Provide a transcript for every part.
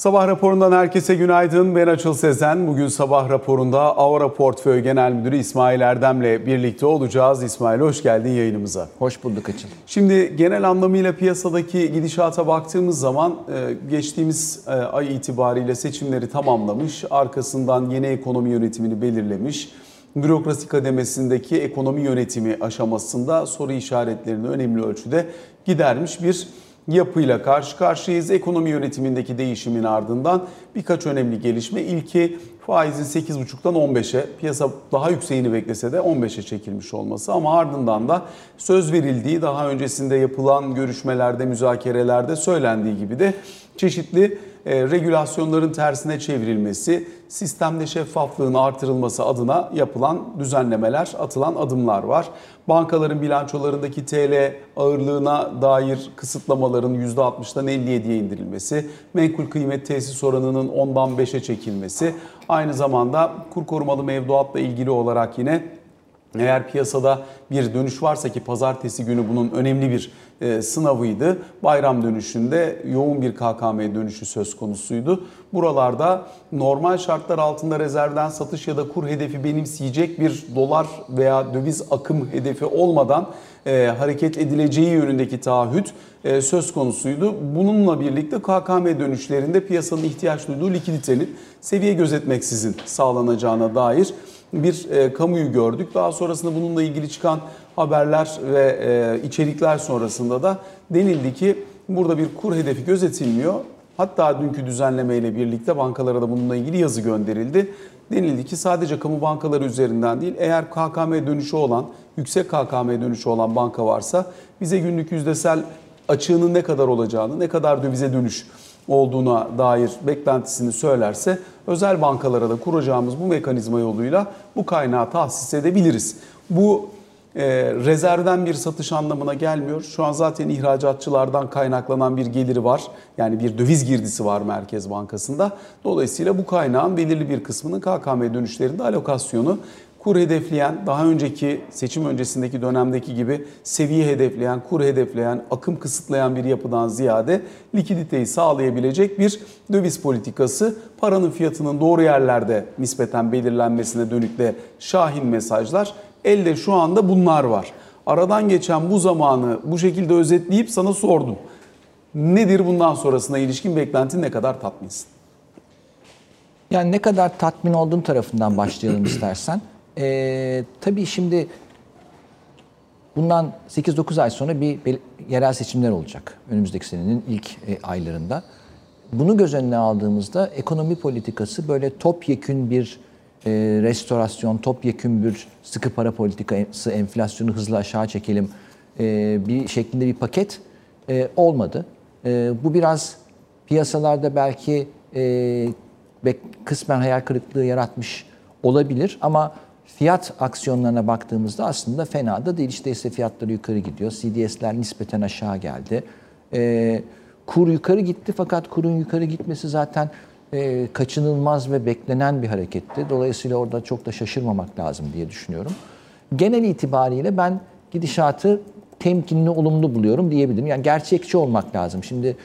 Sabah raporundan herkese günaydın. Ben Açıl Sezen. Bugün sabah raporunda Avra Portföy Genel Müdürü İsmail Erdem'le birlikte olacağız. İsmail hoş geldin yayınımıza. Hoş bulduk Açıl. Şimdi genel anlamıyla piyasadaki gidişata baktığımız zaman e, geçtiğimiz e, ay itibariyle seçimleri tamamlamış. Arkasından yeni ekonomi yönetimini belirlemiş. Bürokrasi kademesindeki ekonomi yönetimi aşamasında soru işaretlerini önemli ölçüde gidermiş bir yapıyla karşı karşıyayız. Ekonomi yönetimindeki değişimin ardından birkaç önemli gelişme. İlki faizin 8,5'tan 15'e, piyasa daha yükseğini beklese de 15'e çekilmiş olması ama ardından da söz verildiği daha öncesinde yapılan görüşmelerde, müzakerelerde söylendiği gibi de çeşitli e, regülasyonların tersine çevrilmesi, sistemde şeffaflığın artırılması adına yapılan düzenlemeler, atılan adımlar var. Bankaların bilançolarındaki TL ağırlığına dair kısıtlamaların %60'dan 57'ye indirilmesi, menkul kıymet tesis oranının 10'dan 5'e çekilmesi, aynı zamanda kur korumalı mevduatla ilgili olarak yine eğer piyasada bir dönüş varsa ki pazartesi günü bunun önemli bir e, sınavıydı. Bayram dönüşünde yoğun bir KKM dönüşü söz konusuydu. Buralarda normal şartlar altında rezervden satış ya da kur hedefi benimseyecek bir dolar veya döviz akım hedefi olmadan e, hareket edileceği yönündeki taahhüt e, söz konusuydu. Bununla birlikte KKM dönüşlerinde piyasanın ihtiyaç duyduğu likiditenin seviye gözetmeksizin sağlanacağına dair bir e, kamuyu gördük. Daha sonrasında bununla ilgili çıkan haberler ve e, içerikler sonrasında da denildi ki burada bir kur hedefi gözetilmiyor. Hatta dünkü düzenlemeyle birlikte bankalara da bununla ilgili yazı gönderildi. Denildi ki sadece kamu bankaları üzerinden değil eğer KKM dönüşü olan, yüksek KKM dönüşü olan banka varsa bize günlük yüzdesel açığının ne kadar olacağını, ne kadar dövize dönüş olduğuna dair beklentisini söylerse özel bankalara da kuracağımız bu mekanizma yoluyla bu kaynağı tahsis edebiliriz. Bu e, rezervden bir satış anlamına gelmiyor. Şu an zaten ihracatçılardan kaynaklanan bir geliri var. Yani bir döviz girdisi var Merkez Bankası'nda. Dolayısıyla bu kaynağın belirli bir kısmının KKM dönüşlerinde alokasyonu kur hedefleyen, daha önceki seçim öncesindeki dönemdeki gibi seviye hedefleyen, kur hedefleyen, akım kısıtlayan bir yapıdan ziyade likiditeyi sağlayabilecek bir döviz politikası, paranın fiyatının doğru yerlerde nispeten belirlenmesine dönük de şahin mesajlar. Elde şu anda bunlar var. Aradan geçen bu zamanı bu şekilde özetleyip sana sordum. Nedir bundan sonrasına ilişkin beklentin ne kadar tatminsin? Yani ne kadar tatmin olduğun tarafından başlayalım istersen. Ee, tabii şimdi bundan 8-9 ay sonra bir yerel seçimler olacak. Önümüzdeki senenin ilk e, aylarında. Bunu göz önüne aldığımızda ekonomi politikası böyle topyekün bir e, restorasyon, topyekün bir sıkı para politikası, enflasyonu hızlı aşağı çekelim e, bir şeklinde bir paket e, olmadı. E, bu biraz piyasalarda belki e, kısmen hayal kırıklığı yaratmış olabilir ama fiyat aksiyonlarına baktığımızda aslında fena da değil. İşte ise fiyatları yukarı gidiyor. CDS'ler nispeten aşağı geldi. E, kur yukarı gitti fakat kurun yukarı gitmesi zaten e, kaçınılmaz ve beklenen bir hareketti. Dolayısıyla orada çok da şaşırmamak lazım diye düşünüyorum. Genel itibariyle ben gidişatı temkinli, olumlu buluyorum diyebilirim. Yani gerçekçi olmak lazım. Şimdi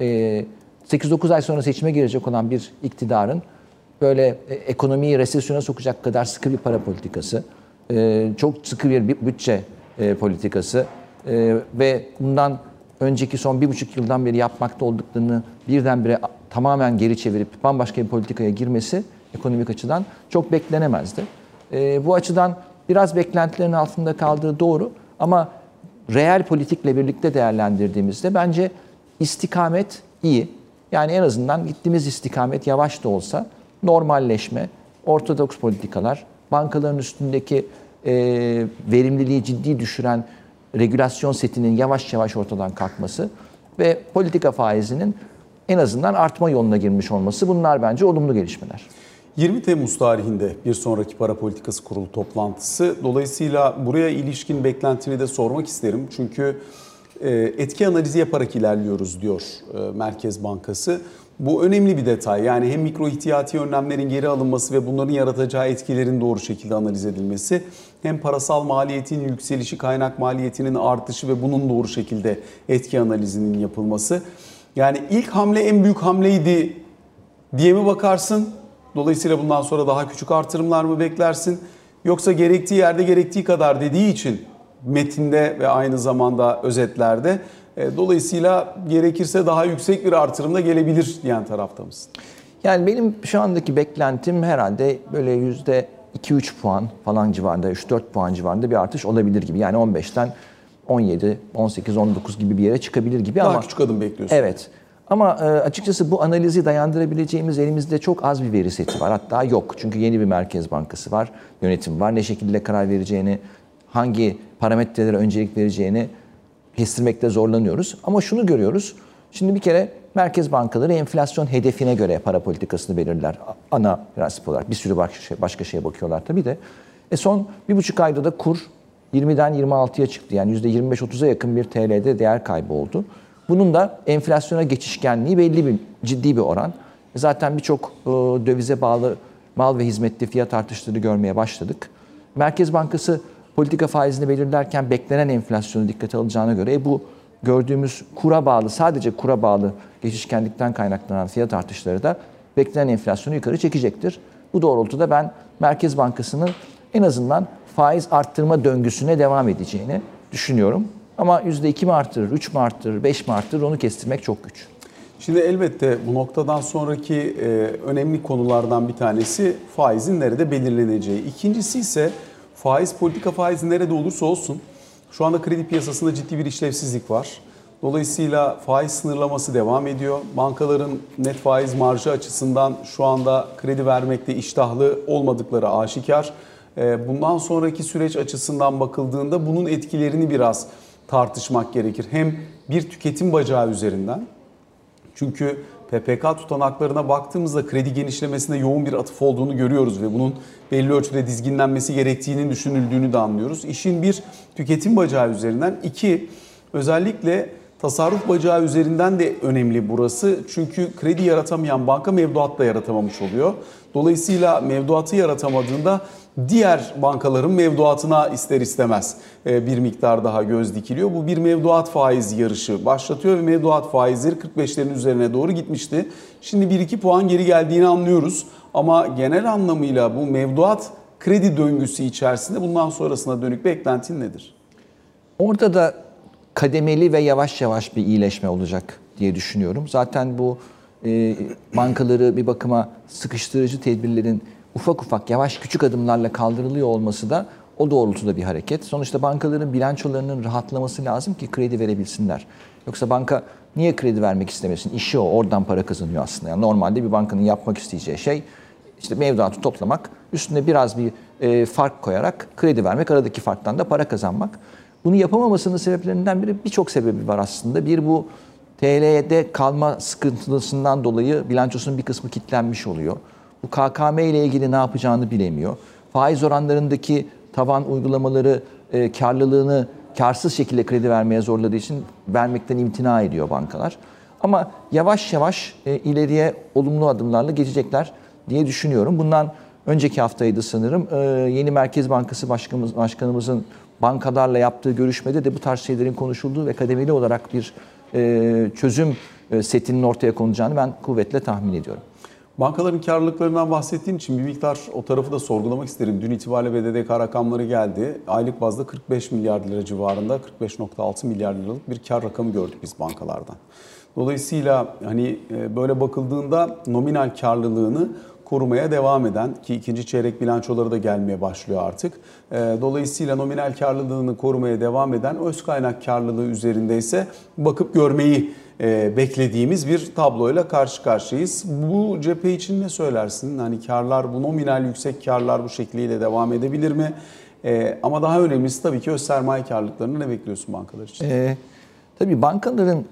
e, 8-9 ay sonra seçime girecek olan bir iktidarın böyle e, ekonomiyi resesyona sokacak kadar sıkı bir para politikası, e, çok sıkı bir bütçe e, politikası ve bundan önceki son bir buçuk yıldan beri yapmakta olduklarını birdenbire tamamen geri çevirip bambaşka bir politikaya girmesi ekonomik açıdan çok beklenemezdi. Bu açıdan biraz beklentilerin altında kaldığı doğru ama reel politikle birlikte değerlendirdiğimizde bence istikamet iyi. Yani en azından gittiğimiz istikamet yavaş da olsa normalleşme, ortodoks politikalar, bankaların üstündeki e, verimliliği ciddi düşüren regülasyon setinin yavaş yavaş ortadan kalkması ve politika faizinin en azından artma yoluna girmiş olması bunlar bence olumlu gelişmeler. 20 Temmuz tarihinde bir sonraki para politikası kurulu toplantısı. Dolayısıyla buraya ilişkin beklentini de sormak isterim. Çünkü e, etki analizi yaparak ilerliyoruz diyor e, Merkez Bankası. Bu önemli bir detay. Yani hem mikro ihtiyati önlemlerin geri alınması ve bunların yaratacağı etkilerin doğru şekilde analiz edilmesi, hem parasal maliyetin yükselişi, kaynak maliyetinin artışı ve bunun doğru şekilde etki analizinin yapılması. Yani ilk hamle en büyük hamleydi diye mi bakarsın? Dolayısıyla bundan sonra daha küçük artırımlar mı beklersin? Yoksa gerektiği yerde gerektiği kadar dediği için metinde ve aynı zamanda özetlerde dolayısıyla gerekirse daha yüksek bir artırımda gelebilir diyen tarafta mısın? Yani benim şu andaki beklentim herhalde böyle yüzde 2-3 puan falan civarında, 3-4 puan civarında bir artış olabilir gibi. Yani 15'ten 17, 18, 19 gibi bir yere çıkabilir gibi Daha ama küçük adım bekliyorsun. Evet. Ama e, açıkçası bu analizi dayandırabileceğimiz elimizde çok az bir veri seti var. Hatta yok. Çünkü yeni bir merkez bankası var, yönetim var. Ne şekilde karar vereceğini, hangi parametrelere öncelik vereceğini kestirmekte zorlanıyoruz. Ama şunu görüyoruz. Şimdi bir kere merkez bankaları enflasyon hedefine göre para politikasını belirler. Ana prensip olarak. Bir sürü başka, şey, başka şeye bakıyorlar tabii de. E son bir buçuk ayda da kur 20'den 26'ya çıktı. Yani %25-30'a yakın bir TL'de değer kaybı oldu. Bunun da enflasyona geçişkenliği belli bir ciddi bir oran. Zaten birçok e, dövize bağlı mal ve hizmetli fiyat artışları görmeye başladık. Merkez Bankası politika faizini belirlerken beklenen enflasyonu dikkate alacağına göre e, bu gördüğümüz kura bağlı, sadece kura bağlı geçişkenlikten kaynaklanan fiyat artışları da beklenen enflasyonu yukarı çekecektir. Bu doğrultuda ben Merkez Bankası'nın en azından faiz arttırma döngüsüne devam edeceğini düşünüyorum. Ama %2 mi arttırır, 3 mü arttırır, 5 mi arttırır onu kestirmek çok güç. Şimdi elbette bu noktadan sonraki e, önemli konulardan bir tanesi faizin nerede belirleneceği. İkincisi ise faiz politika faizi nerede olursa olsun şu anda kredi piyasasında ciddi bir işlevsizlik var. Dolayısıyla faiz sınırlaması devam ediyor. Bankaların net faiz marjı açısından şu anda kredi vermekte iştahlı olmadıkları aşikar. E, bundan sonraki süreç açısından bakıldığında bunun etkilerini biraz tartışmak gerekir. Hem bir tüketim bacağı üzerinden çünkü PPK tutanaklarına baktığımızda kredi genişlemesinde yoğun bir atıf olduğunu görüyoruz ve bunun belli ölçüde dizginlenmesi gerektiğini düşünüldüğünü de anlıyoruz. İşin bir tüketim bacağı üzerinden, iki özellikle tasarruf bacağı üzerinden de önemli burası. Çünkü kredi yaratamayan banka mevduat da yaratamamış oluyor. Dolayısıyla mevduatı yaratamadığında diğer bankaların mevduatına ister istemez e, bir miktar daha göz dikiliyor. Bu bir mevduat faizi yarışı başlatıyor ve mevduat faizleri 45'lerin üzerine doğru gitmişti. Şimdi 1-2 puan geri geldiğini anlıyoruz ama genel anlamıyla bu mevduat kredi döngüsü içerisinde bundan sonrasına dönük beklentin nedir? Orada da kademeli ve yavaş yavaş bir iyileşme olacak diye düşünüyorum. Zaten bu e, bankaları bir bakıma sıkıştırıcı tedbirlerin ufak ufak yavaş küçük adımlarla kaldırılıyor olması da o doğrultuda bir hareket. Sonuçta bankaların bilançolarının rahatlaması lazım ki kredi verebilsinler. Yoksa banka niye kredi vermek istemesin? İşi o, oradan para kazanıyor aslında. Yani normalde bir bankanın yapmak isteyeceği şey işte mevduatı toplamak, üstüne biraz bir e, fark koyarak kredi vermek, aradaki farktan da para kazanmak. Bunu yapamamasının sebeplerinden biri birçok sebebi var aslında. Bir bu TL'de kalma sıkıntısından dolayı bilançosunun bir kısmı kilitlenmiş oluyor. Bu KKM ile ilgili ne yapacağını bilemiyor. Faiz oranlarındaki tavan uygulamaları e, karlılığını karsız şekilde kredi vermeye zorladığı için vermekten imtina ediyor bankalar. Ama yavaş yavaş e, ileriye olumlu adımlarla geçecekler diye düşünüyorum. Bundan önceki haftaydı sanırım. E, yeni Merkez Bankası Başkanımız, Başkanımızın bankalarla yaptığı görüşmede de bu tarz şeylerin konuşulduğu ve kademeli olarak bir e, çözüm e, setinin ortaya konacağını ben kuvvetle tahmin ediyorum. Bankaların karlılıklarından bahsettiğin için bir miktar o tarafı da sorgulamak isterim. Dün itibariyle BDDK rakamları geldi. Aylık bazda 45 milyar lira civarında 45.6 milyar liralık bir kar rakamı gördük biz bankalardan. Dolayısıyla hani e, böyle bakıldığında nominal karlılığını korumaya devam eden ki ikinci çeyrek bilançoları da gelmeye başlıyor artık. E, dolayısıyla nominal karlılığını korumaya devam eden öz kaynak karlılığı üzerinde ise bakıp görmeyi e, beklediğimiz bir tabloyla karşı karşıyayız. Bu cephe için ne söylersin? Hani karlar bu nominal yüksek karlar bu şekliyle devam edebilir mi? E, ama daha önemlisi tabii ki öz sermaye karlılıklarını ne bekliyorsun bankalar için? E, tabii bankaların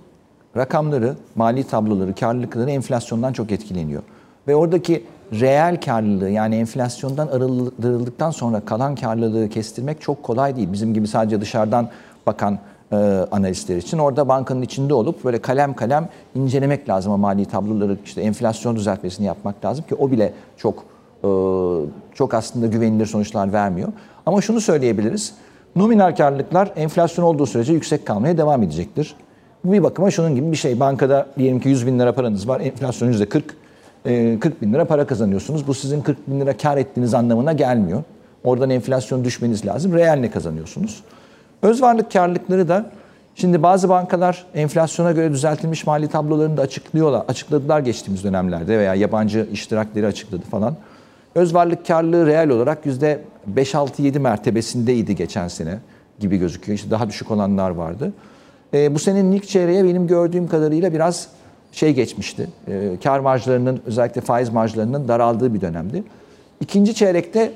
rakamları, mali tabloları, karlılıkları enflasyondan çok etkileniyor. Ve oradaki reel karlılığı yani enflasyondan arındırıldıktan sonra kalan karlılığı kestirmek çok kolay değil. Bizim gibi sadece dışarıdan bakan e, analistler için. Orada bankanın içinde olup böyle kalem kalem incelemek lazım o mali tabloları işte enflasyon düzeltmesini yapmak lazım ki o bile çok e, çok aslında güvenilir sonuçlar vermiyor. Ama şunu söyleyebiliriz. Nominal karlılıklar enflasyon olduğu sürece yüksek kalmaya devam edecektir. Bu bir bakıma şunun gibi bir şey. Bankada diyelim ki 100 bin lira paranız var. Enflasyon %40. E, 40 bin lira para kazanıyorsunuz. Bu sizin 40 bin lira kar ettiğiniz anlamına gelmiyor. Oradan enflasyon düşmeniz lazım. Reel ne kazanıyorsunuz? Öz varlık karlılıkları da şimdi bazı bankalar enflasyona göre düzeltilmiş mali tablolarını da açıklıyorlar. Açıkladılar geçtiğimiz dönemlerde veya yabancı iştirakleri açıkladı falan. Öz varlık karlılığı reel olarak %5-6-7 mertebesindeydi geçen sene gibi gözüküyor. İşte daha düşük olanlar vardı. E, bu senenin ilk çeyreğe benim gördüğüm kadarıyla biraz şey geçmişti. E, kar marjlarının özellikle faiz marjlarının daraldığı bir dönemdi. İkinci çeyrekte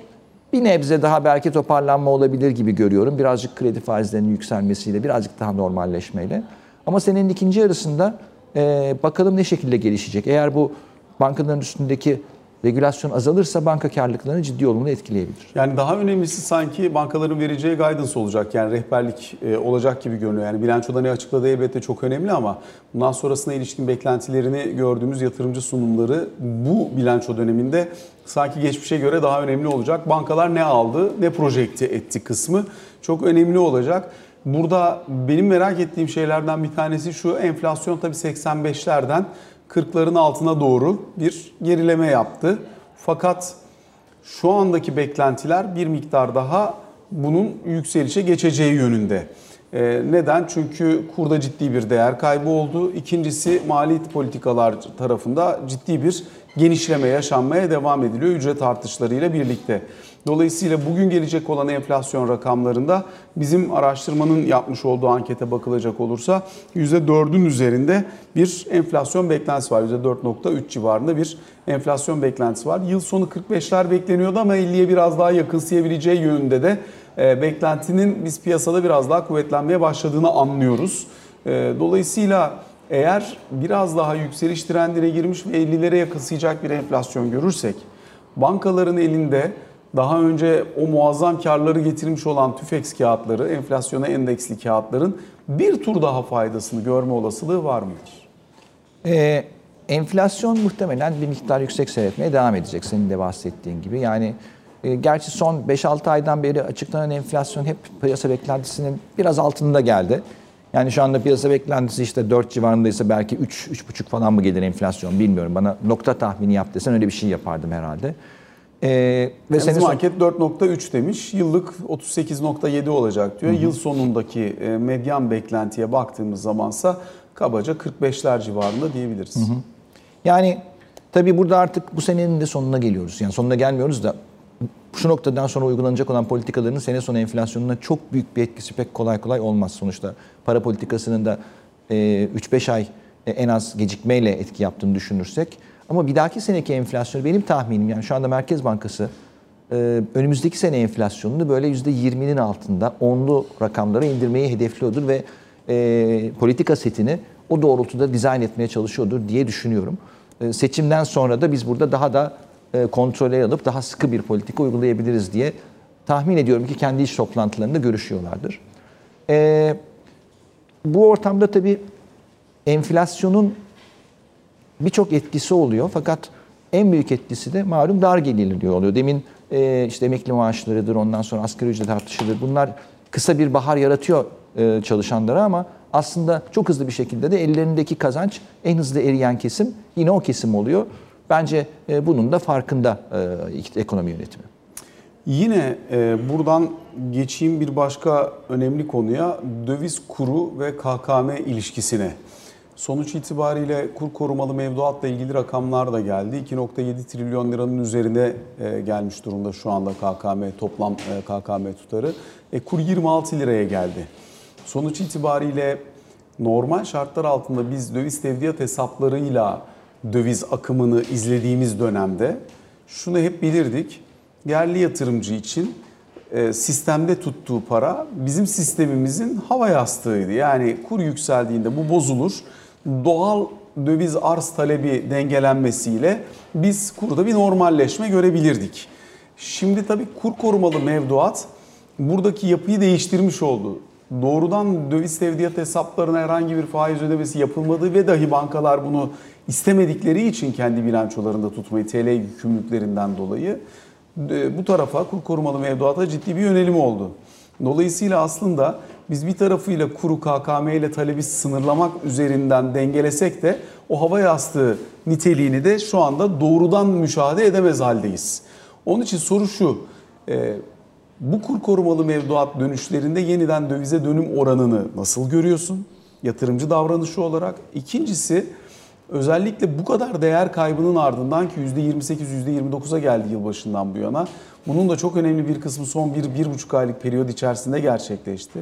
bir nebze daha belki toparlanma olabilir gibi görüyorum. Birazcık kredi faizlerinin yükselmesiyle, birazcık daha normalleşmeyle. Ama senenin ikinci yarısında e, bakalım ne şekilde gelişecek. Eğer bu bankaların üstündeki regülasyon azalırsa banka karlılıklarını ciddi olumlu etkileyebilir. Yani daha önemlisi sanki bankaların vereceği guidance olacak. Yani rehberlik e, olacak gibi görünüyor. Yani bilançoda ne açıkladığı elbette çok önemli ama bundan sonrasına ilişkin beklentilerini gördüğümüz yatırımcı sunumları bu bilanço döneminde sanki geçmişe göre daha önemli olacak. Bankalar ne aldı, ne projekte etti kısmı çok önemli olacak. Burada benim merak ettiğim şeylerden bir tanesi şu enflasyon tabii 85'lerden 40'ların altına doğru bir gerileme yaptı. Fakat şu andaki beklentiler bir miktar daha bunun yükselişe geçeceği yönünde. Ee, neden? Çünkü kurda ciddi bir değer kaybı oldu. İkincisi mali politikalar tarafında ciddi bir genişleme yaşanmaya devam ediliyor ücret artışlarıyla birlikte. Dolayısıyla bugün gelecek olan enflasyon rakamlarında bizim araştırmanın yapmış olduğu ankete bakılacak olursa %4'ün üzerinde bir enflasyon beklentisi var. %4.3 civarında bir enflasyon beklentisi var. Yıl sonu 45'ler bekleniyordu ama 50'ye biraz daha yakınsayabileceği yönünde de e, beklentinin biz piyasada biraz daha kuvvetlenmeye başladığını anlıyoruz. E, dolayısıyla eğer biraz daha yükseliş trendine girmiş ve 50'lere yakınsayacak bir enflasyon görürsek bankaların elinde daha önce o muazzam karları getirmiş olan tüfeks kağıtları, enflasyona endeksli kağıtların bir tur daha faydasını görme olasılığı var mıdır? Ee, enflasyon muhtemelen bir miktar yüksek seyretmeye devam edecek senin de bahsettiğin gibi. Yani e, gerçi son 5-6 aydan beri açıklanan enflasyon hep piyasa beklentisinin biraz altında geldi. Yani şu anda piyasa beklentisi işte 4 civarındaysa belki 3 3,5 falan mı gelir enflasyon bilmiyorum. Bana nokta tahmini yap desen öyle bir şey yapardım herhalde. Ee, ve bizim son... anket 4.3 demiş. Yıllık 38.7 olacak diyor. Hı hı. Yıl sonundaki e, medyan beklentiye baktığımız zamansa kabaca 45'ler civarında diyebiliriz. Hı hı. Yani tabii burada artık bu senenin de sonuna geliyoruz. Yani sonuna gelmiyoruz da şu noktadan sonra uygulanacak olan politikaların sene sonu enflasyonuna çok büyük bir etkisi pek kolay kolay olmaz. Sonuçta para politikasının da 3-5 ay e, en az gecikmeyle etki yaptığını düşünürsek. Ama bir dahaki seneki enflasyon benim tahminim yani şu anda Merkez Bankası e, önümüzdeki sene enflasyonunu böyle %20'nin altında onlu rakamlara indirmeyi hedefliyordur ve e, politika setini o doğrultuda dizayn etmeye çalışıyordur diye düşünüyorum. Seçimden sonra da biz burada daha da e, kontrole alıp daha sıkı bir politika uygulayabiliriz diye tahmin ediyorum ki kendi iş toplantılarında görüşüyorlardır. E, bu ortamda tabii enflasyonun birçok etkisi oluyor fakat en büyük etkisi de malum dar gelirli oluyor. Demin e, işte emekli maaşlarıdır, ondan sonra asgari ücret artışıdır. Bunlar kısa bir bahar yaratıyor e, çalışanlara ama aslında çok hızlı bir şekilde de ellerindeki kazanç en hızlı eriyen kesim yine o kesim oluyor. Bence e, bunun da farkında e, ekonomi yönetimi. Yine e, buradan geçeyim bir başka önemli konuya döviz kuru ve KKM ilişkisine. Sonuç itibariyle kur korumalı mevduatla ilgili rakamlar da geldi. 2.7 trilyon liranın üzerine gelmiş durumda şu anda KKM toplam KKM tutarı. E, kur 26 liraya geldi. Sonuç itibariyle normal şartlar altında biz döviz tevdiat hesaplarıyla döviz akımını izlediğimiz dönemde şunu hep bilirdik. Yerli yatırımcı için e, sistemde tuttuğu para bizim sistemimizin hava yastığıydı. Yani kur yükseldiğinde bu bozulur. Doğal döviz arz talebi dengelenmesiyle biz kurda bir normalleşme görebilirdik. Şimdi tabii kur korumalı mevduat buradaki yapıyı değiştirmiş oldu. Doğrudan döviz tevdiat hesaplarına herhangi bir faiz ödemesi yapılmadığı ve dahi bankalar bunu istemedikleri için kendi bilançolarında tutmayı TL yükümlülüklerinden dolayı e, bu tarafa kur korumalı mevduata ciddi bir yönelim oldu. Dolayısıyla aslında biz bir tarafıyla kuru KKM ile talebi sınırlamak üzerinden dengelesek de o hava yastığı niteliğini de şu anda doğrudan müşahede edemez haldeyiz. Onun için soru şu, e, bu kur korumalı mevduat dönüşlerinde yeniden dövize dönüm oranını nasıl görüyorsun? Yatırımcı davranışı olarak. İkincisi özellikle bu kadar değer kaybının ardından ki %28-%29'a geldi yılbaşından bu yana. Bunun da çok önemli bir kısmı son 1-1,5 aylık periyod içerisinde gerçekleşti.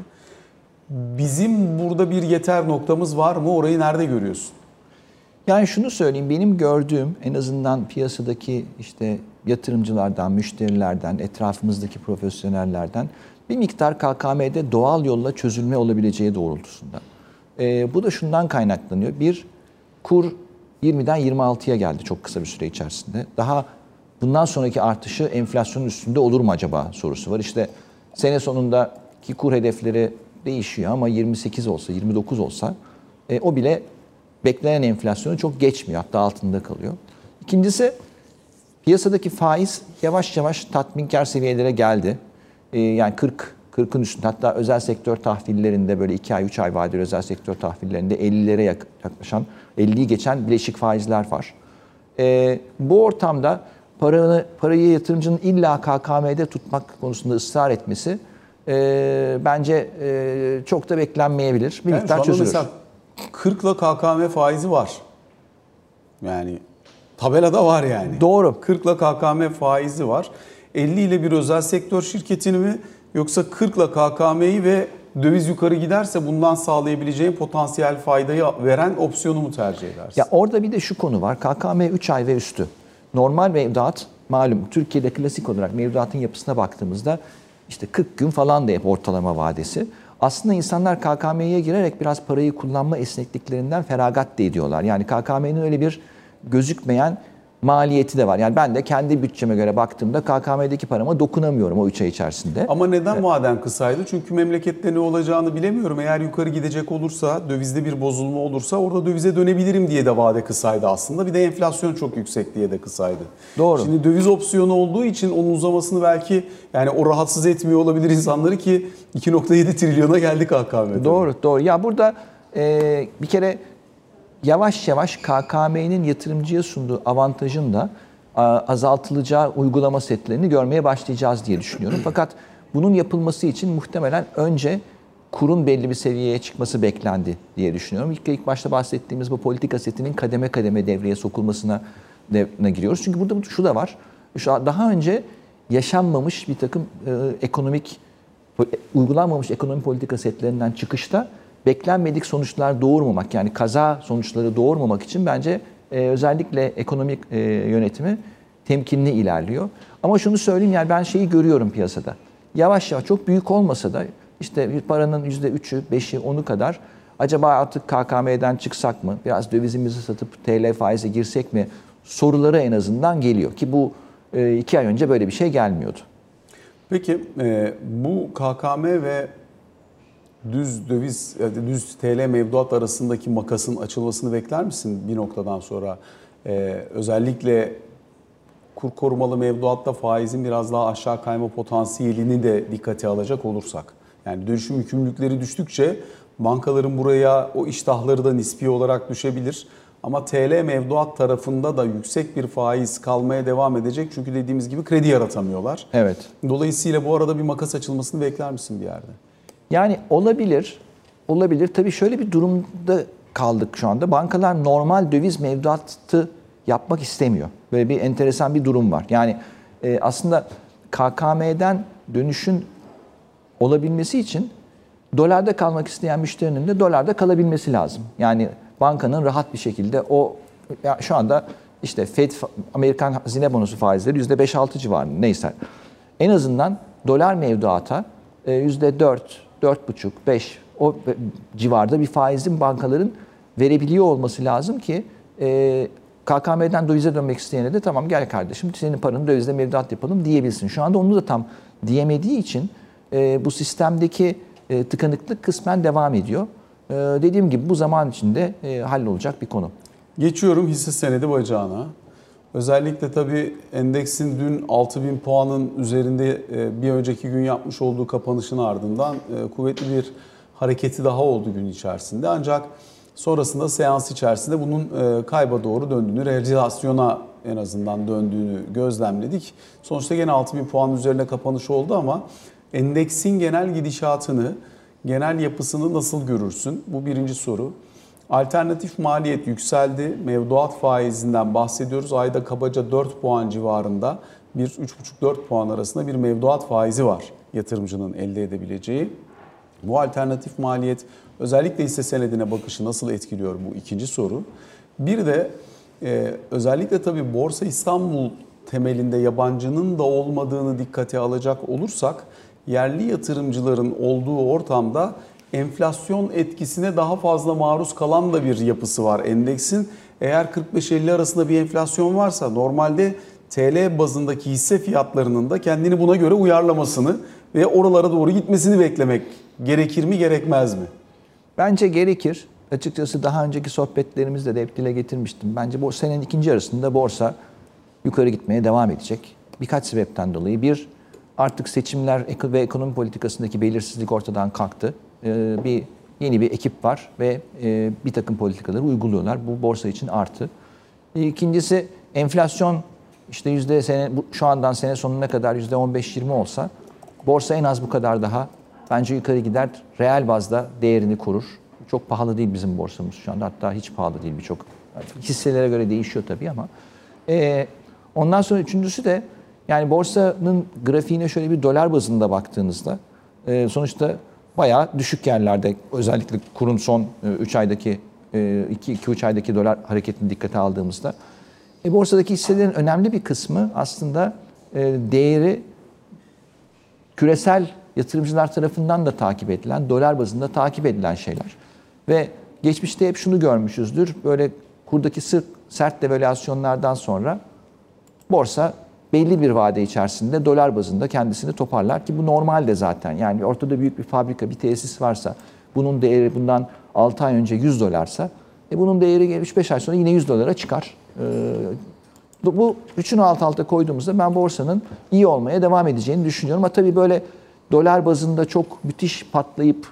Bizim burada bir yeter noktamız var mı? Orayı nerede görüyorsun? Yani şunu söyleyeyim benim gördüğüm en azından piyasadaki işte yatırımcılardan, müşterilerden, etrafımızdaki profesyonellerden bir miktar KKM'de doğal yolla çözülme olabileceği doğrultusunda. Ee, bu da şundan kaynaklanıyor. Bir, kur 20'den 26'ya geldi çok kısa bir süre içerisinde. Daha bundan sonraki artışı enflasyonun üstünde olur mu acaba sorusu var. İşte sene sonundaki kur hedefleri değişiyor ama 28 olsa, 29 olsa e, o bile beklenen enflasyonu çok geçmiyor. Hatta altında kalıyor. İkincisi piyasadaki faiz yavaş yavaş tatminkar seviyelere geldi. Ee, yani 40 40'ın üstünde hatta özel sektör tahvillerinde böyle 2 ay 3 ay vadeli özel sektör tahvillerinde 50'lere yaklaşan 50'yi geçen bileşik faizler var. Ee, bu ortamda paranı, parayı yatırımcının illa KKM'de tutmak konusunda ısrar etmesi e, bence e, çok da beklenmeyebilir. Bir Yani miktar çözülür. mesela 40 ile KKM faizi var. Yani tabelada var yani. Doğru. 40 ile KKM faizi var. 50 ile bir özel sektör şirketini mi yoksa 40 ile KKM'yi ve döviz yukarı giderse bundan sağlayabileceğin potansiyel faydayı veren opsiyonu mu tercih edersin? Ya orada bir de şu konu var. KKM 3 ay ve üstü. Normal mevduat malum Türkiye'de klasik olarak mevduatın yapısına baktığımızda işte 40 gün falan da hep ortalama vadesi. Aslında insanlar KKM'ye girerek biraz parayı kullanma esnekliklerinden feragat da ediyorlar. Yani KKM'nin öyle bir gözükmeyen maliyeti de var. Yani ben de kendi bütçeme göre baktığımda KKM'deki parama dokunamıyorum o 3 ay içerisinde. Ama neden vaden kısaydı? Çünkü memlekette ne olacağını bilemiyorum. Eğer yukarı gidecek olursa, dövizde bir bozulma olursa orada dövize dönebilirim diye de vade kısaydı aslında. Bir de enflasyon çok yüksek diye de kısaydı. Doğru. Şimdi döviz opsiyonu olduğu için onun uzamasını belki yani o rahatsız etmiyor olabilir insanları ki 2.7 trilyona geldik KKM'de. Doğru, doğru. Ya burada e, bir kere yavaş yavaş KKM'nin yatırımcıya sunduğu avantajın da azaltılacağı uygulama setlerini görmeye başlayacağız diye düşünüyorum. Fakat bunun yapılması için muhtemelen önce kurun belli bir seviyeye çıkması beklendi diye düşünüyorum. İlk, ilk başta bahsettiğimiz bu politika setinin kademe kademe devreye sokulmasına devrine giriyoruz. Çünkü burada şu da var. Şu daha önce yaşanmamış bir takım e, ekonomik uygulanmamış ekonomi politika setlerinden çıkışta beklenmedik sonuçlar doğurmamak yani kaza sonuçları doğurmamak için bence e, özellikle ekonomik e, yönetimi temkinli ilerliyor. Ama şunu söyleyeyim yani ben şeyi görüyorum piyasada. Yavaş yavaş çok büyük olmasa da işte paranın %3'ü, 5'i, 10'u kadar acaba artık KKM'den çıksak mı? Biraz dövizimizi satıp TL faize girsek mi? Soruları en azından geliyor ki bu e, iki ay önce böyle bir şey gelmiyordu. Peki e, bu KKM ve düz döviz, düz TL mevduat arasındaki makasın açılmasını bekler misin bir noktadan sonra? E, özellikle kur korumalı mevduatta faizin biraz daha aşağı kayma potansiyelini de dikkate alacak olursak. Yani dönüşüm yükümlülükleri düştükçe bankaların buraya o iştahları da nispi olarak düşebilir. Ama TL mevduat tarafında da yüksek bir faiz kalmaya devam edecek. Çünkü dediğimiz gibi kredi yaratamıyorlar. Evet. Dolayısıyla bu arada bir makas açılmasını bekler misin bir yerde? Yani olabilir. Olabilir. Tabii şöyle bir durumda kaldık şu anda. Bankalar normal döviz mevduatı yapmak istemiyor. Böyle bir enteresan bir durum var. Yani e, aslında KKM'den dönüşün olabilmesi için dolarda kalmak isteyen müşterinin de dolarda kalabilmesi lazım. Yani bankanın rahat bir şekilde o ya şu anda işte Fed Amerikan hazine bonosu faizleri %5-6 civarında neyse. En azından dolar mevduata %4, 4,5, 5 o civarda bir faizin bankaların verebiliyor olması lazım ki e, KKM'den dövize dönmek isteyene de tamam gel kardeşim senin paranı dövizde mevduat yapalım diyebilsin. Şu anda onu da tam diyemediği için e, bu sistemdeki e, tıkanıklık kısmen devam ediyor. E, dediğim gibi bu zaman içinde e, hallolacak bir konu. Geçiyorum hisse senedi bacağına. Özellikle tabii endeksin dün 6000 puanın üzerinde bir önceki gün yapmış olduğu kapanışın ardından kuvvetli bir hareketi daha oldu gün içerisinde. Ancak sonrasında seans içerisinde bunun e, kayba doğru döndüğünü, realizasyona en azından döndüğünü gözlemledik. Sonuçta gene 6000 puan üzerine kapanış oldu ama endeksin genel gidişatını, genel yapısını nasıl görürsün? Bu birinci soru. Alternatif maliyet yükseldi. Mevduat faizinden bahsediyoruz. Ayda kabaca 4 puan civarında bir 3,5-4 puan arasında bir mevduat faizi var yatırımcının elde edebileceği. Bu alternatif maliyet özellikle hisse senedine bakışı nasıl etkiliyor bu ikinci soru. Bir de e, özellikle tabii Borsa İstanbul temelinde yabancının da olmadığını dikkate alacak olursak yerli yatırımcıların olduğu ortamda enflasyon etkisine daha fazla maruz kalan da bir yapısı var endeksin. Eğer 45-50 arasında bir enflasyon varsa normalde TL bazındaki hisse fiyatlarının da kendini buna göre uyarlamasını ve oralara doğru gitmesini beklemek gerekir mi gerekmez mi? Bence gerekir. Açıkçası daha önceki sohbetlerimizde de hep dile getirmiştim. Bence bu senenin ikinci yarısında borsa yukarı gitmeye devam edecek. Birkaç sebepten dolayı. Bir, artık seçimler ve ekonomi politikasındaki belirsizlik ortadan kalktı. Ee, bir yeni bir ekip var ve e, bir takım politikaları uyguluyorlar. Bu borsa için artı. İkincisi enflasyon işte yüzde sene şu andan sene sonuna kadar yüzde 15-20 olsa borsa en az bu kadar daha bence yukarı gider. Reel bazda değerini kurur. Çok pahalı değil bizim borsamız şu anda. Hatta hiç pahalı değil birçok. Hisselere göre değişiyor tabii ama. Ee, ondan sonra üçüncüsü de yani borsanın grafiğine şöyle bir dolar bazında baktığınızda e, sonuçta bayağı düşük yerlerde özellikle kurun son 3 e, aydaki 2-3 e, aydaki dolar hareketini dikkate aldığımızda e, borsadaki hisselerin önemli bir kısmı aslında e, değeri küresel yatırımcılar tarafından da takip edilen, dolar bazında takip edilen şeyler. Ve geçmişte hep şunu görmüşüzdür. Böyle kurdaki sırt, sert devalüasyonlardan sonra borsa belli bir vade içerisinde dolar bazında kendisini toparlar ki bu normalde zaten. Yani ortada büyük bir fabrika, bir tesis varsa bunun değeri bundan 6 ay önce 100 dolarsa e bunun değeri 3-5 ay sonra yine 100 dolara çıkar. E, bu üçünü alt alta koyduğumuzda ben borsanın iyi olmaya devam edeceğini düşünüyorum. Ama tabii böyle dolar bazında çok müthiş patlayıp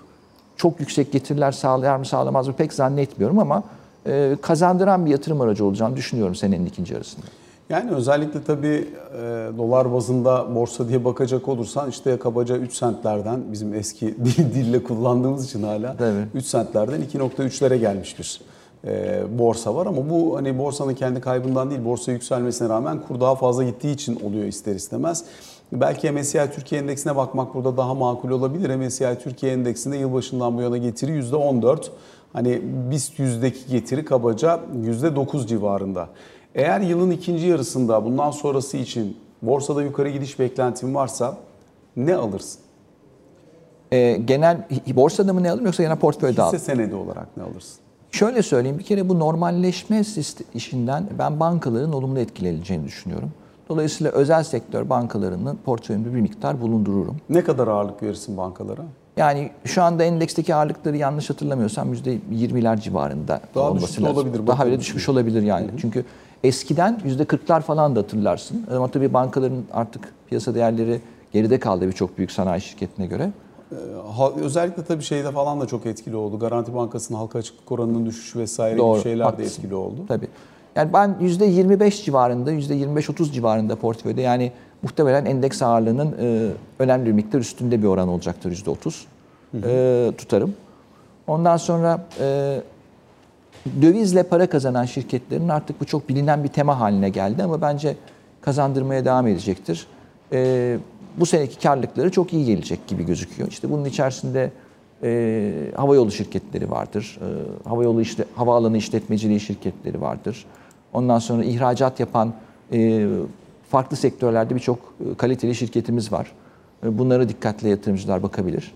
çok yüksek getiriler sağlar mı sağlamaz mı pek zannetmiyorum ama e, kazandıran bir yatırım aracı olacağını düşünüyorum senenin ikinci yarısında. Yani özellikle tabii e, dolar bazında borsa diye bakacak olursan işte kabaca 3 sentlerden bizim eski dil, dille kullandığımız için hala Tabii. 3 sentlerden 2.3'lere gelmiş bir e, borsa var ama bu hani borsanın kendi kaybından değil borsa yükselmesine rağmen kur daha fazla gittiği için oluyor ister istemez. Belki MSCI Türkiye Endeksine bakmak burada daha makul olabilir. MSCI Türkiye Endeksinde yılbaşından bu yana getiri %14. Hani BIST yüzdeki getiri kabaca %9 civarında. Eğer yılın ikinci yarısında bundan sonrası için borsada yukarı gidiş beklentin varsa ne alırsın? Ee, genel borsada mı ne alırım yoksa genel portföyde alırım? Hisse senedi olarak ne alırsın? Şöyle söyleyeyim bir kere bu normalleşme işinden ben bankaların olumlu etkileneceğini düşünüyorum. Dolayısıyla özel sektör bankalarının portföyümde bir miktar bulundururum. Ne kadar ağırlık verirsin bankalara? Yani şu anda endeksteki ağırlıkları yanlış hatırlamıyorsam %20'ler civarında Daha olması lazım. olabilir. Daha bile düşmüş olabilir yani. Hı hı. Çünkü eskiden %40'lar falan da hatırlarsın. Ama tabii bankaların artık piyasa değerleri geride kaldı birçok büyük sanayi şirketine göre. Ee, özellikle tabii şeyde falan da çok etkili oldu. Garanti Bankası'nın halka açıklık oranının düşüşü vesaire Doğru, gibi şeyler haklısın. de etkili oldu. Tabii. Yani ben %25 civarında, %25-30 civarında portföyde yani muhtemelen endeks ağırlığının e, önemli bir miktar üstünde bir oran olacaktır %30 e, tutarım. Ondan sonra e, dövizle para kazanan şirketlerin artık bu çok bilinen bir tema haline geldi ama bence kazandırmaya devam edecektir. E, bu seneki karlılıkları çok iyi gelecek gibi gözüküyor. İşte bunun içerisinde e, havayolu şirketleri vardır. E, havayolu işte havaalanı işletmeciliği şirketleri vardır. Ondan sonra ihracat yapan e, farklı sektörlerde birçok e, kaliteli şirketimiz var. E, bunlara dikkatle yatırımcılar bakabilir.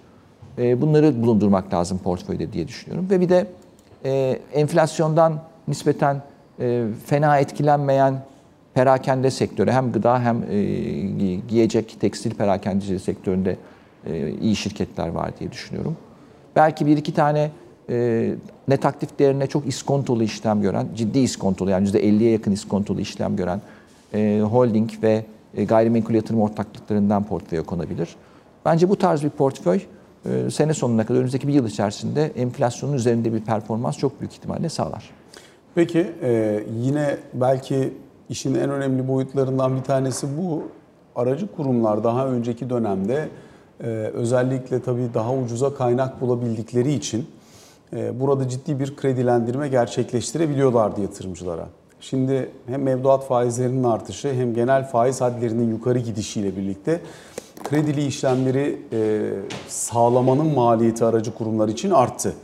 E, bunları bulundurmak lazım portföyde diye düşünüyorum. Ve bir de e, enflasyondan nispeten e, fena etkilenmeyen perakende sektörü hem gıda hem e, giyecek, tekstil perakendecilik sektöründe e, iyi şirketler var diye düşünüyorum. Belki bir iki tane e, net aktif değerine çok iskontolu işlem gören, ciddi iskontolu yani %50'ye yakın iskontolu işlem gören e, holding ve e, gayrimenkul yatırım ortaklıklarından portföye konabilir. Bence bu tarz bir portföy e, sene sonuna kadar önümüzdeki bir yıl içerisinde enflasyonun üzerinde bir performans çok büyük ihtimalle sağlar. Peki e, yine belki işin en önemli boyutlarından bir tanesi bu. Aracı kurumlar daha önceki dönemde e, özellikle tabii daha ucuza kaynak bulabildikleri için e, burada ciddi bir kredilendirme gerçekleştirebiliyorlardı yatırımcılara. Şimdi hem mevduat faizlerinin artışı hem genel faiz hadlerinin yukarı gidişiyle birlikte kredili işlemleri e, sağlamanın maliyeti aracı kurumlar için arttı.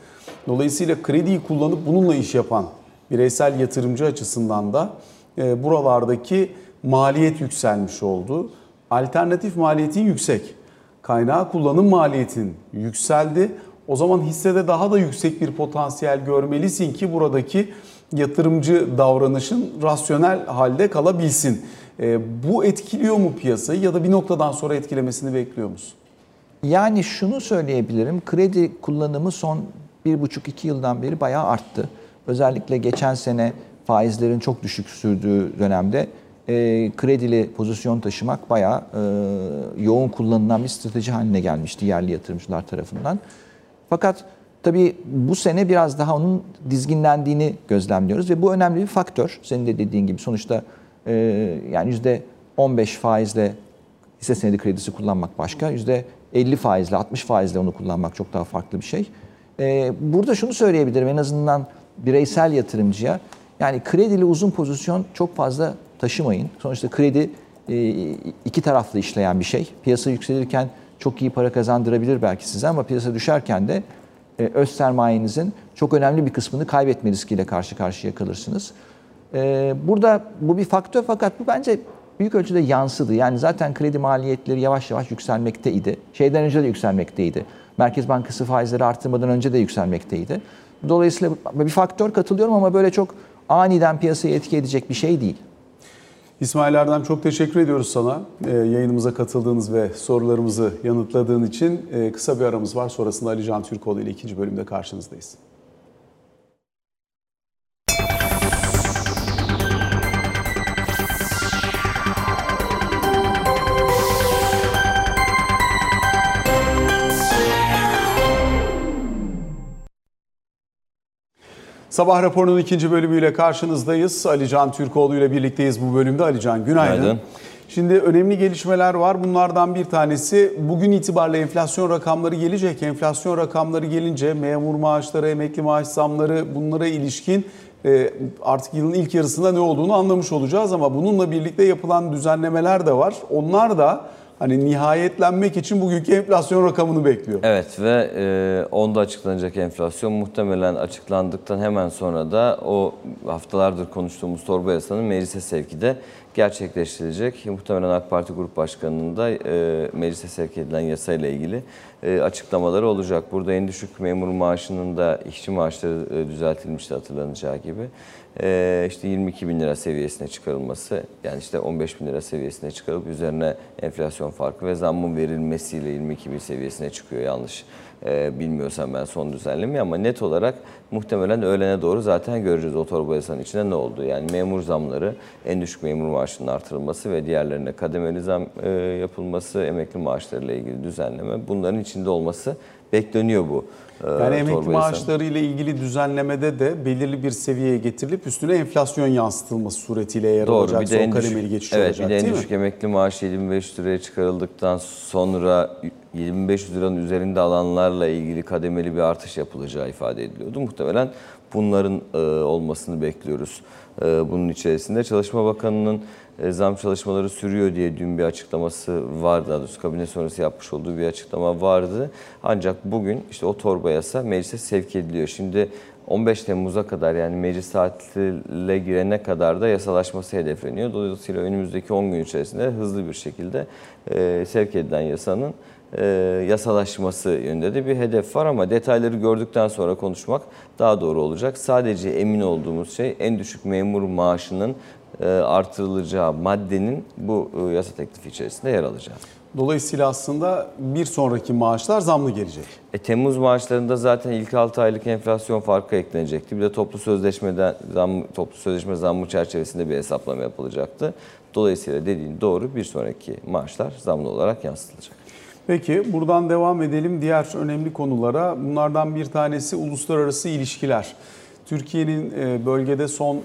Dolayısıyla krediyi kullanıp bununla iş yapan bireysel yatırımcı açısından da e, buralardaki maliyet yükselmiş oldu. Alternatif maliyetin yüksek. Kaynağı kullanım maliyetin yükseldi. O zaman hissede daha da yüksek bir potansiyel görmelisin ki buradaki yatırımcı davranışın rasyonel halde kalabilsin. E, bu etkiliyor mu piyasayı ya da bir noktadan sonra etkilemesini bekliyor musun? Yani şunu söyleyebilirim. Kredi kullanımı son bir buçuk iki yıldan beri bayağı arttı. Özellikle geçen sene faizlerin çok düşük sürdüğü dönemde e, kredili pozisyon taşımak bayağı e, yoğun kullanılan bir strateji haline gelmişti yerli yatırımcılar tarafından. Fakat tabii bu sene biraz daha onun dizginlendiğini gözlemliyoruz ve bu önemli bir faktör. Senin de dediğin gibi sonuçta e, yani yüzde 15 faizle hisse senedi kredisi kullanmak başka, yüzde 50 faizle 60 faizle onu kullanmak çok daha farklı bir şey. E, burada şunu söyleyebilirim en azından bireysel yatırımcıya yani kredili uzun pozisyon çok fazla taşımayın. Sonuçta kredi e, iki taraflı işleyen bir şey. Piyasa yükselirken çok iyi para kazandırabilir belki size ama piyasa düşerken de e, öz sermayenizin çok önemli bir kısmını kaybetme riskiyle karşı karşıya kalırsınız. E, burada bu bir faktör fakat bu bence büyük ölçüde yansıdı. Yani zaten kredi maliyetleri yavaş yavaş yükselmekteydi. Şeyden önce de yükselmekteydi. Merkez Bankası faizleri arttırmadan önce de yükselmekteydi. Dolayısıyla bir faktör katılıyorum ama böyle çok aniden piyasayı etki edecek bir şey değil. İsmail Erdem çok teşekkür ediyoruz sana e, yayınımıza katıldığınız ve sorularımızı yanıtladığın için. E, kısa bir aramız var sonrasında Ali Can Türkoğlu ile ikinci bölümde karşınızdayız. Sabah raporunun ikinci bölümüyle karşınızdayız. Ali Can Türkoğlu ile birlikteyiz bu bölümde. Ali Can günaydın. Günaydın. Şimdi önemli gelişmeler var. Bunlardan bir tanesi bugün itibariyle enflasyon rakamları gelecek. Enflasyon rakamları gelince memur maaşları, emekli maaş zamları bunlara ilişkin e, artık yılın ilk yarısında ne olduğunu anlamış olacağız. Ama bununla birlikte yapılan düzenlemeler de var. Onlar da hani nihayetlenmek için bugünkü enflasyon rakamını bekliyor. Evet ve e, onda açıklanacak enflasyon muhtemelen açıklandıktan hemen sonra da o haftalardır konuştuğumuz torba yasanın meclise sevki de gerçekleştirilecek. Muhtemelen AK Parti Grup Başkanı'nın da e, meclise sevk edilen yasayla ilgili e, açıklamaları olacak. Burada en düşük memur maaşının da işçi maaşları e, düzeltilmişti hatırlanacağı gibi. E, işte 22 bin lira seviyesine çıkarılması yani işte 15 bin lira seviyesine çıkarılıp üzerine enflasyon farkı ve zammın verilmesiyle 22 bin seviyesine çıkıyor yanlış e, bilmiyorsam ben son düzenlemi ama net olarak muhtemelen öğlene doğru zaten göreceğiz o torba yasanın içinde ne oldu. Yani memur zamları, en düşük memur maaşının artırılması ve diğerlerine kademeli zam e, yapılması, emekli maaşlarıyla ilgili düzenleme bunların içinde olması bekleniyor bu. e, Yani emekli maaşları ile ilgili düzenlemede de belirli bir seviyeye getirilip üstüne enflasyon yansıtılması suretiyle yer Doğru. alacak. Bir de son en kademeli geçiş evet, olacak bir de en düşük mi? emekli maaşı 7500 liraya çıkarıldıktan sonra 7500 liranın üzerinde alanlarla ilgili kademeli bir artış yapılacağı ifade ediliyordu. Muhtemelen bunların e, olmasını bekliyoruz. E, bunun içerisinde Çalışma Bakanı'nın zam çalışmaları sürüyor diye dün bir açıklaması vardı. Daha doğrusu kabine sonrası yapmış olduğu bir açıklama vardı. Ancak bugün işte o torba yasa meclise sevk ediliyor. Şimdi 15 Temmuz'a kadar yani meclis tatile girene kadar da yasalaşması hedefleniyor. Dolayısıyla önümüzdeki 10 gün içerisinde hızlı bir şekilde e, sevk edilen yasanın e, yasalaşması yönünde de bir hedef var ama detayları gördükten sonra konuşmak daha doğru olacak. Sadece emin olduğumuz şey en düşük memur maaşının e, artırılacağı maddenin bu e, yasa teklifi içerisinde yer alacağı. Dolayısıyla aslında bir sonraki maaşlar zamlı gelecek. E, Temmuz maaşlarında zaten ilk 6 aylık enflasyon farkı eklenecekti. Bir de toplu sözleşmeden zam, toplu sözleşme zammı çerçevesinde bir hesaplama yapılacaktı. Dolayısıyla dediğin doğru bir sonraki maaşlar zamlı olarak yansıtılacak. Peki buradan devam edelim diğer önemli konulara. Bunlardan bir tanesi uluslararası ilişkiler. Türkiye'nin e, bölgede son e,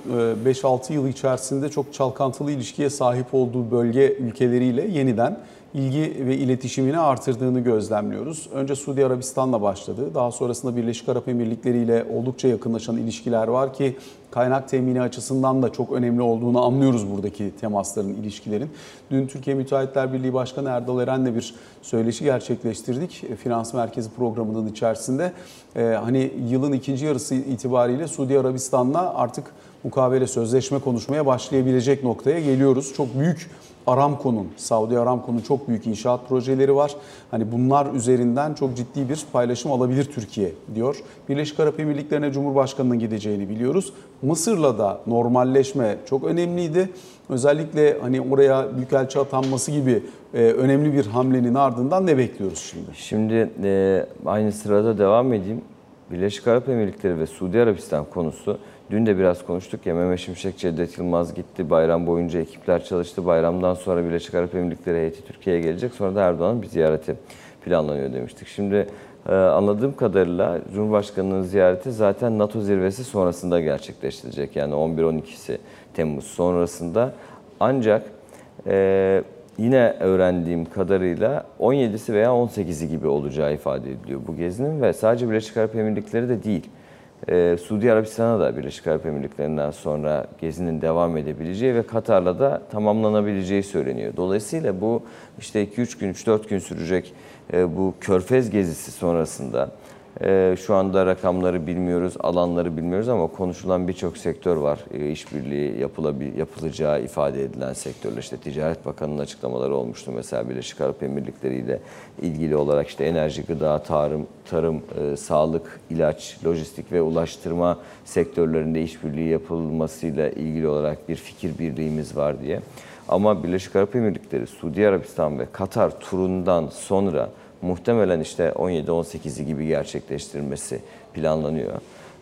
5-6 yıl içerisinde çok çalkantılı ilişkiye sahip olduğu bölge ülkeleriyle yeniden ilgi ve iletişimini artırdığını gözlemliyoruz. Önce Suudi Arabistan'la başladı. Daha sonrasında Birleşik Arap Emirlikleri ile oldukça yakınlaşan ilişkiler var ki kaynak temini açısından da çok önemli olduğunu anlıyoruz buradaki temasların, ilişkilerin. Dün Türkiye Müteahhitler Birliği Başkanı Erdal Eren'le bir söyleşi gerçekleştirdik. E, Finans Merkezi programının içerisinde. Ee, hani yılın ikinci yarısı itibariyle Suudi Arabistan'la artık mukavele sözleşme konuşmaya başlayabilecek noktaya geliyoruz. Çok büyük Aramco'nun, Saudi Aramco'nun çok büyük inşaat projeleri var. Hani bunlar üzerinden çok ciddi bir paylaşım alabilir Türkiye diyor. Birleşik Arap Emirlikleri'ne Cumhurbaşkanı'nın gideceğini biliyoruz. Mısır'la da normalleşme çok önemliydi. Özellikle hani oraya büyükelçi atanması gibi e, önemli bir hamlenin ardından ne bekliyoruz şimdi? Şimdi e, aynı sırada devam edeyim. Birleşik Arap Emirlikleri ve Suudi Arabistan konusu dün de biraz konuştuk ya Mehmet Şimşek, Cevdet Yılmaz gitti. Bayram boyunca ekipler çalıştı. Bayramdan sonra Birleşik Arap Emirlikleri heyeti Türkiye'ye gelecek. Sonra da Erdoğan'ın bir ziyareti planlanıyor demiştik. Şimdi e, anladığım kadarıyla Cumhurbaşkanı'nın ziyareti zaten NATO zirvesi sonrasında gerçekleştirecek. Yani 11-12'si Temmuz sonrasında. Ancak e, yine öğrendiğim kadarıyla 17'si veya 18'i gibi olacağı ifade ediliyor bu gezinin ve sadece Birleşik Arap Emirlikleri de değil. Ee, Suudi Arabistan'a da Birleşik Arap Emirlikleri'nden sonra gezinin devam edebileceği ve Katar'la da tamamlanabileceği söyleniyor. Dolayısıyla bu işte 2-3 gün, 3-4 gün sürecek e, bu körfez gezisi sonrasında e, şu anda rakamları bilmiyoruz, alanları bilmiyoruz ama konuşulan birçok sektör var. E, işbirliği yapılabil, yapılacağı ifade edilen sektörler. İşte Ticaret Bakanı'nın açıklamaları olmuştu mesela Birleşik Arap Emirlikleri ile ilgili olarak işte enerji, gıda, tarım, tarım, e, sağlık, ilaç, lojistik ve ulaştırma sektörlerinde işbirliği yapılmasıyla ilgili olarak bir fikir birliğimiz var diye. Ama Birleşik Arap Emirlikleri, Suudi Arabistan ve Katar turundan sonra muhtemelen işte 17-18'i gibi gerçekleştirilmesi planlanıyor.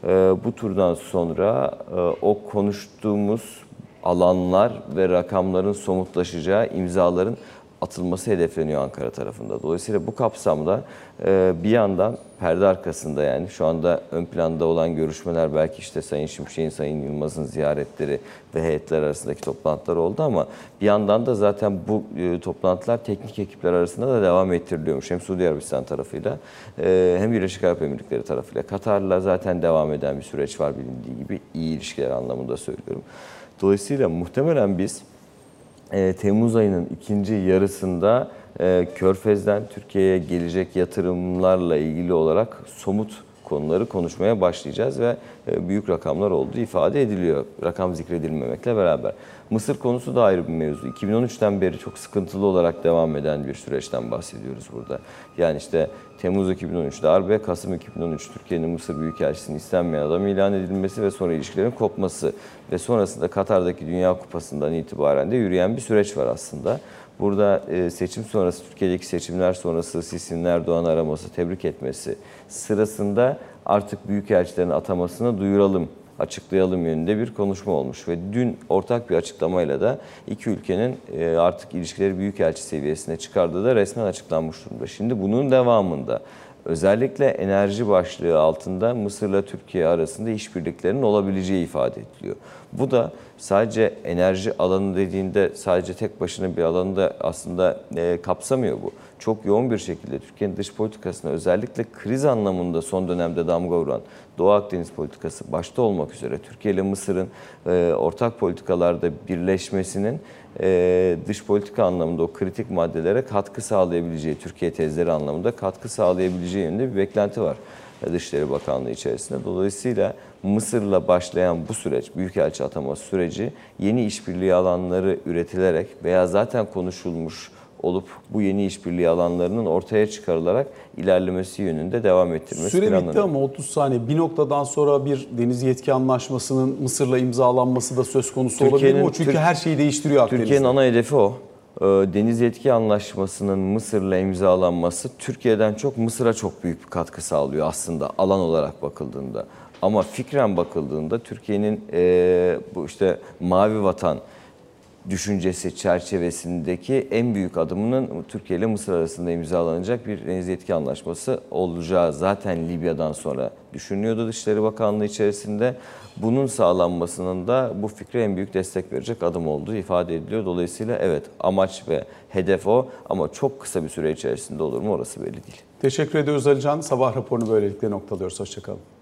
Ee, bu turdan sonra e, o konuştuğumuz alanlar ve rakamların somutlaşacağı imzaların atılması hedefleniyor Ankara tarafında. Dolayısıyla bu kapsamda e, bir yandan perde arkasında yani şu anda ön planda olan görüşmeler belki işte Sayın Şimşek'in, Sayın Yılmaz'ın ziyaretleri ve heyetler arasındaki toplantılar oldu ama bir yandan da zaten bu e, toplantılar teknik ekipler arasında da devam ettiriliyormuş. Hem Suudi Arabistan tarafıyla e, hem Birleşik Arap Emirlikleri tarafıyla. Katar'la zaten devam eden bir süreç var bilindiği gibi iyi ilişkiler anlamında söylüyorum. Dolayısıyla muhtemelen biz e, Temmuz ayının ikinci yarısında e, Körfez'den Türkiye'ye gelecek yatırımlarla ilgili olarak somut konuları konuşmaya başlayacağız ve e, büyük rakamlar olduğu ifade ediliyor. Rakam zikredilmemekle beraber. Mısır konusu da ayrı bir mevzu. 2013'ten beri çok sıkıntılı olarak devam eden bir süreçten bahsediyoruz burada. Yani işte Temmuz 2013 darbe, Kasım 2013 Türkiye'nin Mısır Büyükelçisi'nin istenmeyen adam ilan edilmesi ve sonra ilişkilerin kopması ve sonrasında Katar'daki Dünya Kupası'ndan itibaren de yürüyen bir süreç var aslında. Burada e, seçim sonrası, Türkiye'deki seçimler sonrası Sisi'nin Erdoğan araması, tebrik etmesi sırasında artık büyükelçilerin atamasını duyuralım, açıklayalım yönünde bir konuşma olmuş. Ve dün ortak bir açıklamayla da iki ülkenin e, artık ilişkileri büyükelçi seviyesine çıkardığı da resmen açıklanmış durumda. Şimdi bunun devamında özellikle enerji başlığı altında Mısır'la Türkiye arasında işbirliklerinin olabileceği ifade ediliyor. Bu da sadece enerji alanı dediğinde sadece tek başına bir alanı da aslında e, kapsamıyor bu. Çok yoğun bir şekilde Türkiye'nin dış politikasına özellikle kriz anlamında son dönemde damga vuran Doğu Akdeniz politikası başta olmak üzere Türkiye ile Mısır'ın e, ortak politikalarda birleşmesinin e, dış politika anlamında o kritik maddelere katkı sağlayabileceği, Türkiye tezleri anlamında katkı sağlayabileceği yönünde bir beklenti var Dışişleri Bakanlığı içerisinde. Dolayısıyla Mısır'la başlayan bu süreç, Büyükelçi ataması süreci yeni işbirliği alanları üretilerek veya zaten konuşulmuş olup bu yeni işbirliği alanlarının ortaya çıkarılarak ilerlemesi yönünde devam ettirmesi Süre planlanıyor. bitti ama 30 saniye. Bir noktadan sonra bir deniz yetki anlaşmasının Mısır'la imzalanması da söz konusu olabilir mi? O çünkü Türk- her şeyi değiştiriyor Akdeniz'de. Türkiye'nin ana hedefi o. Ee, Deniz Yetki Anlaşması'nın Mısır'la imzalanması Türkiye'den çok Mısır'a çok büyük bir katkı sağlıyor aslında alan olarak bakıldığında. Ama fikren bakıldığında Türkiye'nin e, bu işte mavi vatan düşüncesi çerçevesindeki en büyük adımının Türkiye ile Mısır arasında imzalanacak bir deniz yetki anlaşması olacağı zaten Libya'dan sonra düşünülüyordu Dışişleri Bakanlığı içerisinde. Bunun sağlanmasının da bu fikre en büyük destek verecek adım olduğu ifade ediliyor. Dolayısıyla evet amaç ve hedef o ama çok kısa bir süre içerisinde olur mu orası belli değil. Teşekkür ediyoruz Ali. Sabah raporunu böylelikle noktalıyoruz. Hoşçakalın.